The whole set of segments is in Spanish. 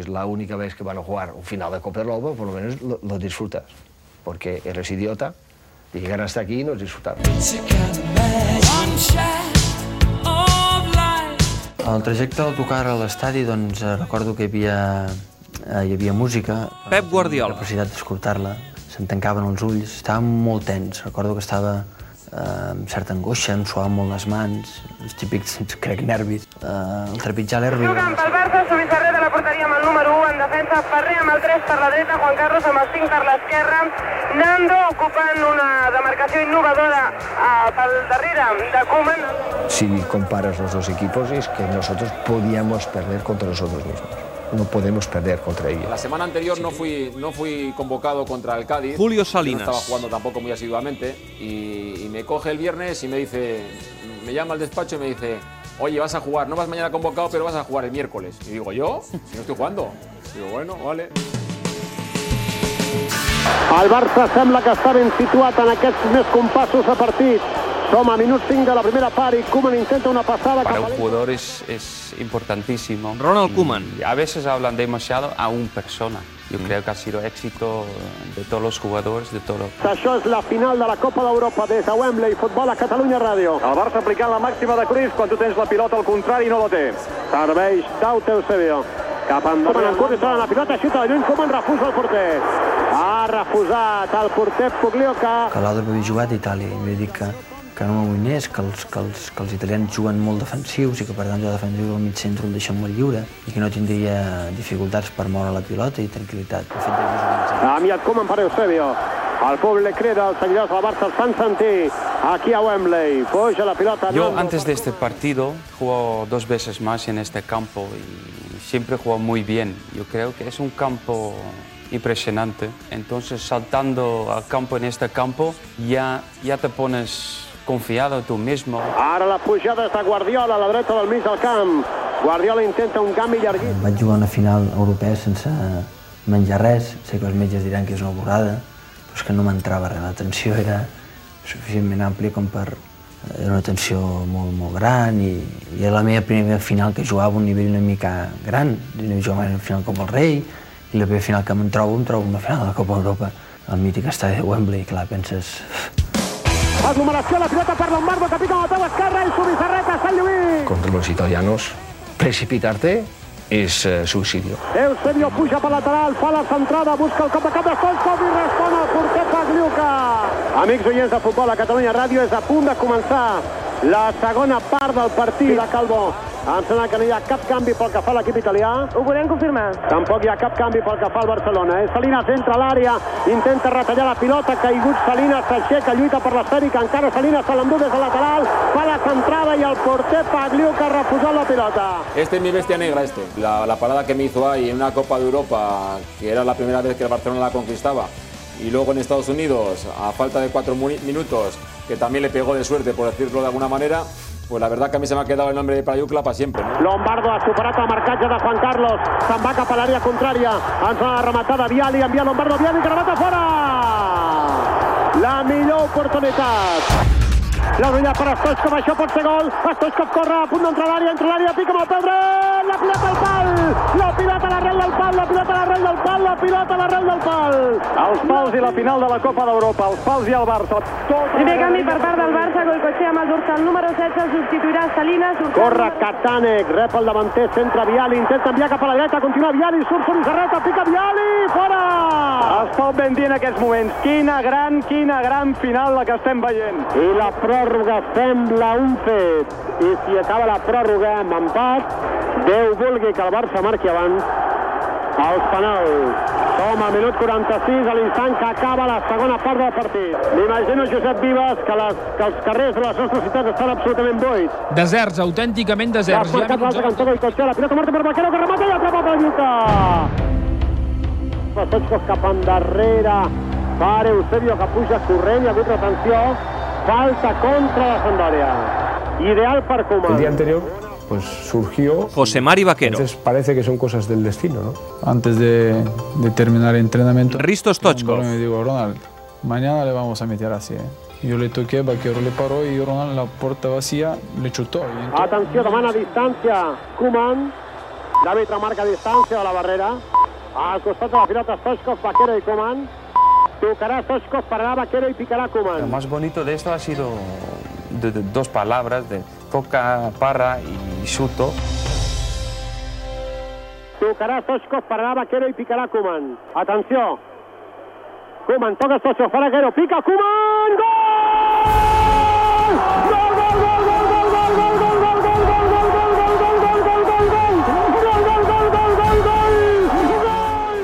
es la única vez que van a jugar un final de Copa del Lobo, por lo menos lo, lo disfrutas. Porque eres idiota y llegar hasta aquí y no disfrutar. El trajecte d'autocar a l'estadi, doncs eh, recordo que hi havia, eh, hi havia música. Pep Guardiola. La possibilitat d'escoltar-la. Se'm tancaven els ulls, estava molt tens. Recordo que estava eh, amb certa angoixa, em suaven molt les mans, els típics, crec, nervis. Eh, el trepitjar l'herbi... Jugant pel Barça, Subissarret a la porteria amb el número 1, en defensa Ferrer amb el 3 per la dreta, Juan Carlos amb el 5 per l'esquerra, Nando ocupant una demarcació innovadora eh, pel darrere de Koeman. Si comparas los dos equipos es que nosotros podíamos perder contra nosotros mismos. No podemos perder contra ellos. La semana anterior no fui, no fui convocado contra el Cádiz. Julio Salinas. No estaba jugando tampoco muy asiduamente. Y, y me coge el viernes y me dice, me llama al despacho y me dice, oye, vas a jugar, no vas mañana convocado, pero vas a jugar el miércoles. Y digo, ¿yo? Si no estoy jugando. Digo, bueno, vale. El Barça sembla que està ben situat en aquests més compassos de partit. Som a minut 5 de la primera part i Koeman intenta una passada Para un jugador es, es importantísimo. Ronald Koeman. Y a veces hablan demasiado a una persona. Yo creo que ha sido éxito de todos los jugadores, de todo. Això és la final de la Copa d'Europa des de Wembley, futbol a Catalunya Ràdio. El Barça aplicant la màxima de Cruyff quan tu tens la pilota al contrari i no la té. Serveix d'Aute Eusebio. Cap endavant. Koeman en curt i la pilota, xuta de lluny, Koeman refusa el porter. Ha refusat el porter Puglioca. que l'Odro havia jugat a Itàlia i m'he dit que, que no m'amoïnés, que els, que, els, que els italians juguen molt defensius i que per tant jo defensiu al mig centre el deixen molt lliure i que no tindria dificultats per moure la pilota i tranquil·litat. El fet de visualitzar Ha enviat Koeman per Eusebio. El públic crida, els seguidors del Barça els fan sentir aquí a Wembley. Puja la pilota. Yo antes de este partido juego dos veces más en este campo y siempre juego muy bien. Yo creo que es un campo impresionante. Entonces saltando al campo en este campo ya, ya te pones confiado tú mismo. Ara la pujada és de Guardiola a la dreta del mig del camp. Guardiola intenta un canvi llarguíssim. Vaig jugar una final europea sense menjar res. Sé que els metges diran que és una borrada, però és que no m'entrava res. La tensió era suficientment àmplia com per... Era una tensió molt, molt gran i, i era la meva primera final que jugava a un nivell una mica gran. Jo no jugava mai una final com el rei i la primera final que me'n trobo, em trobo una final de la Copa d'Europa al mític estadi de Wembley. Clar, penses... Aglomeració, la pilota per Lombardo, que pica amb la peu esquerra i Subissarret a Sant Lluís. Contra los italianos, precipitarte es eh, suicidio. Eusebio puja per lateral, fa la centrada, busca el cop de cap de Stoichkov i respon el porter Pagliuca. Amics oients de futbol a Catalunya Ràdio, és a punt de començar la segona part del partit de Calvo. Em sembla que no hi ha cap canvi pel que fa a l'equip italià. Ho podem confirmar. Tampoc hi ha cap canvi pel que fa al Barcelona. Eh? Salinas entra a l'àrea, intenta retallar la pilota, caigut Salinas, s'aixeca, lluita per l'esfèrica, encara Salinas se l'endú des de lateral, fa la centrada i el porter Pagliuca ha refusat la pilota. Este es mi bestia negra, este. La, la parada que me hizo ahí en una Copa de Europa, que era la primera vez que el Barcelona la conquistaba, y luego en Estados Unidos, a falta de cuatro minutos, que también le pegó de suerte, por decirlo de alguna manera, pues la verdad que a mí se me ha quedado el nombre de Payucla para siempre. ¿no? Lombardo ha superat el marcatge de Juan Carlos. Se'n va cap a l'àrea contrària. Ens rematada Viali, envia Lombardo, Viali que remata fora! La millor oportunitat. La brilla per Stoichkov, això pot ser gol. Stoichkov corre a punt d'entrar l'àrea, entra l'àrea, pica amb el pal, la pilota a l'arrel del pal, la pilota a l'arrel del pal! Els pals i la final de la Copa d'Europa, els pals i el Barça. Tot Primer canvi per part del Barça, Goicoechea amb el dorsal número 16, substituirà Salinas. dorsal Corre Katanec, rep el davanter, centra Viali, intenta enviar cap a la dreta, continua Viali, surt Subissarreta, pica Viali, fora! Es pot ben dir en aquests moments. Quina gran, quina gran final la que estem veient. I la pròrroga sembla un fet. I si acaba la pròrroga amb empat, Déu vulgui que el Barça marqui abans els penals. Som a minut 46, a l'instant que acaba la segona part del partit. M'imagino, Josep Vives, que, les, que els carrers de les nostres ciutats estan absolutament buits. Deserts, autènticament Ja deserts. ha portat l'altre cantó Goicoechea, la pilota morta per Vaquero, que remata i atrapa per Lluca. Stoichkov cap endarrere per Eusebio, que puja corrent, hi ha hagut retenció. Falta contra la Sampdoria. Ideal per Koeman. El día anterior pues surgió. José Mari Vaquero. Entonces parece que son cosas del destino, ¿no? Antes de, de terminar el entrenamiento, Risto Stoichkov. me digo, Ronald, mañana le vamos a meter así. ¿eh?". Yo le toqué, Vaquero le paró y Ronald, la puerta vacía, le chutó. Y entonces- Atenció, demana distància. Koeman. L'àrbitre marca distància de la barrera. Al costat de la pilota Stoichkov, Vaquero i Koeman. Tocarà Stoichkov, pararà Vaquero i picarà Lo Koeman. más bonito de esto ha sido de- de dos palabras, de toca, para y Pisuto. Tocará Sochkov para Vaquero y picará Kuman. Atención. Kuman toca para Vaquero. Pica Kuman. ¡Gol! ¡Gol, gol, gol,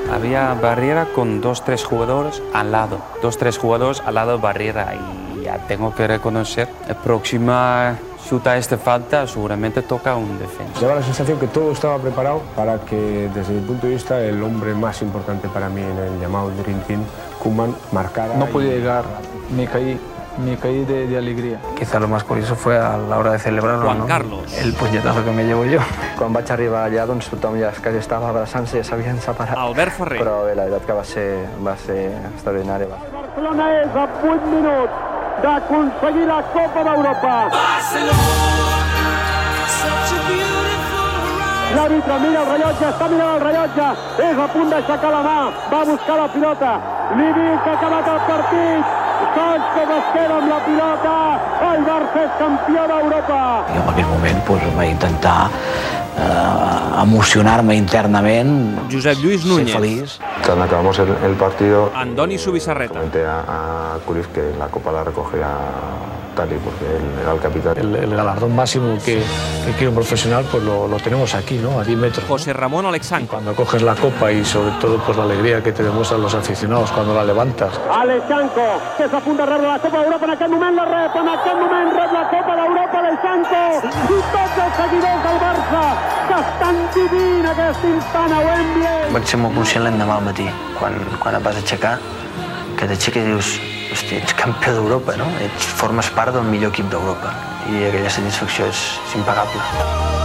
gol! Había barrera con dos, tres jugadores al lado. Dos, tres jugadores al lado barrera. Y ya tengo que reconocer, la próxima chuta esta falta seguramente toca un defensa. Lleva la sensación que todo estaba preparado para que, desde mi punto de vista, el hombre más importante para mí en el llamado Dream Team, Koeman, marcara. No y- podía llegar, me caí, me caí de, de alegría. Quizá lo más curioso fue a la hora de celebrarlo, Juan ¿no? Carlos. El puñetazo que me llevo jo. Quan vaig arribar allà, doncs tothom ja quasi estava abraçant-se, ja s'havien separat. Albert Ferrer. Però bé, la veritat que va ser, va ser extraordinari. Va. Barcelona és a 8 minuts d'aconseguir la Copa d'Europa. L'àrbitre mira el rellotge, està mirant el rellotge, és a punt d'aixecar la mà, va a buscar la pilota, li diu que ha acabat el partit, Stoichkov es queda amb la pilota, el Barça és campió d'Europa. Jo en aquell moment doncs, vaig intentar eh, emocionar-me internament, Josep Lluís ser Núñez. feliç. Cuando acabamos el, el partido, Andoni Subisarreta. comenté a, a que la copa la recogería Tali porque él era el capitán. El, el galardón máximo que, que quiere un profesional, pues lo, lo tenemos aquí, ¿no? A 10 metros. José Ramón Alexandre. Cuando coges la copa y sobre todo pues la alegría que te demuestran los aficionados cuando la levantas. Alexanco, que a punt de rebre la Copa d'Europa, en aquest moment la rep, en aquest moment rep la Copa d'Europa Alexanco, i tots els Barça, que estan vivint aquest instant a Wembley. Vaig ser molt conscient l'endemà al matí, quan, quan et vas aixecar, que t'aixeques i dius, hòstia, ets campió d'Europa, no? Ets, formes part del millor equip d'Europa. I aquella satisfacció és, és impagable.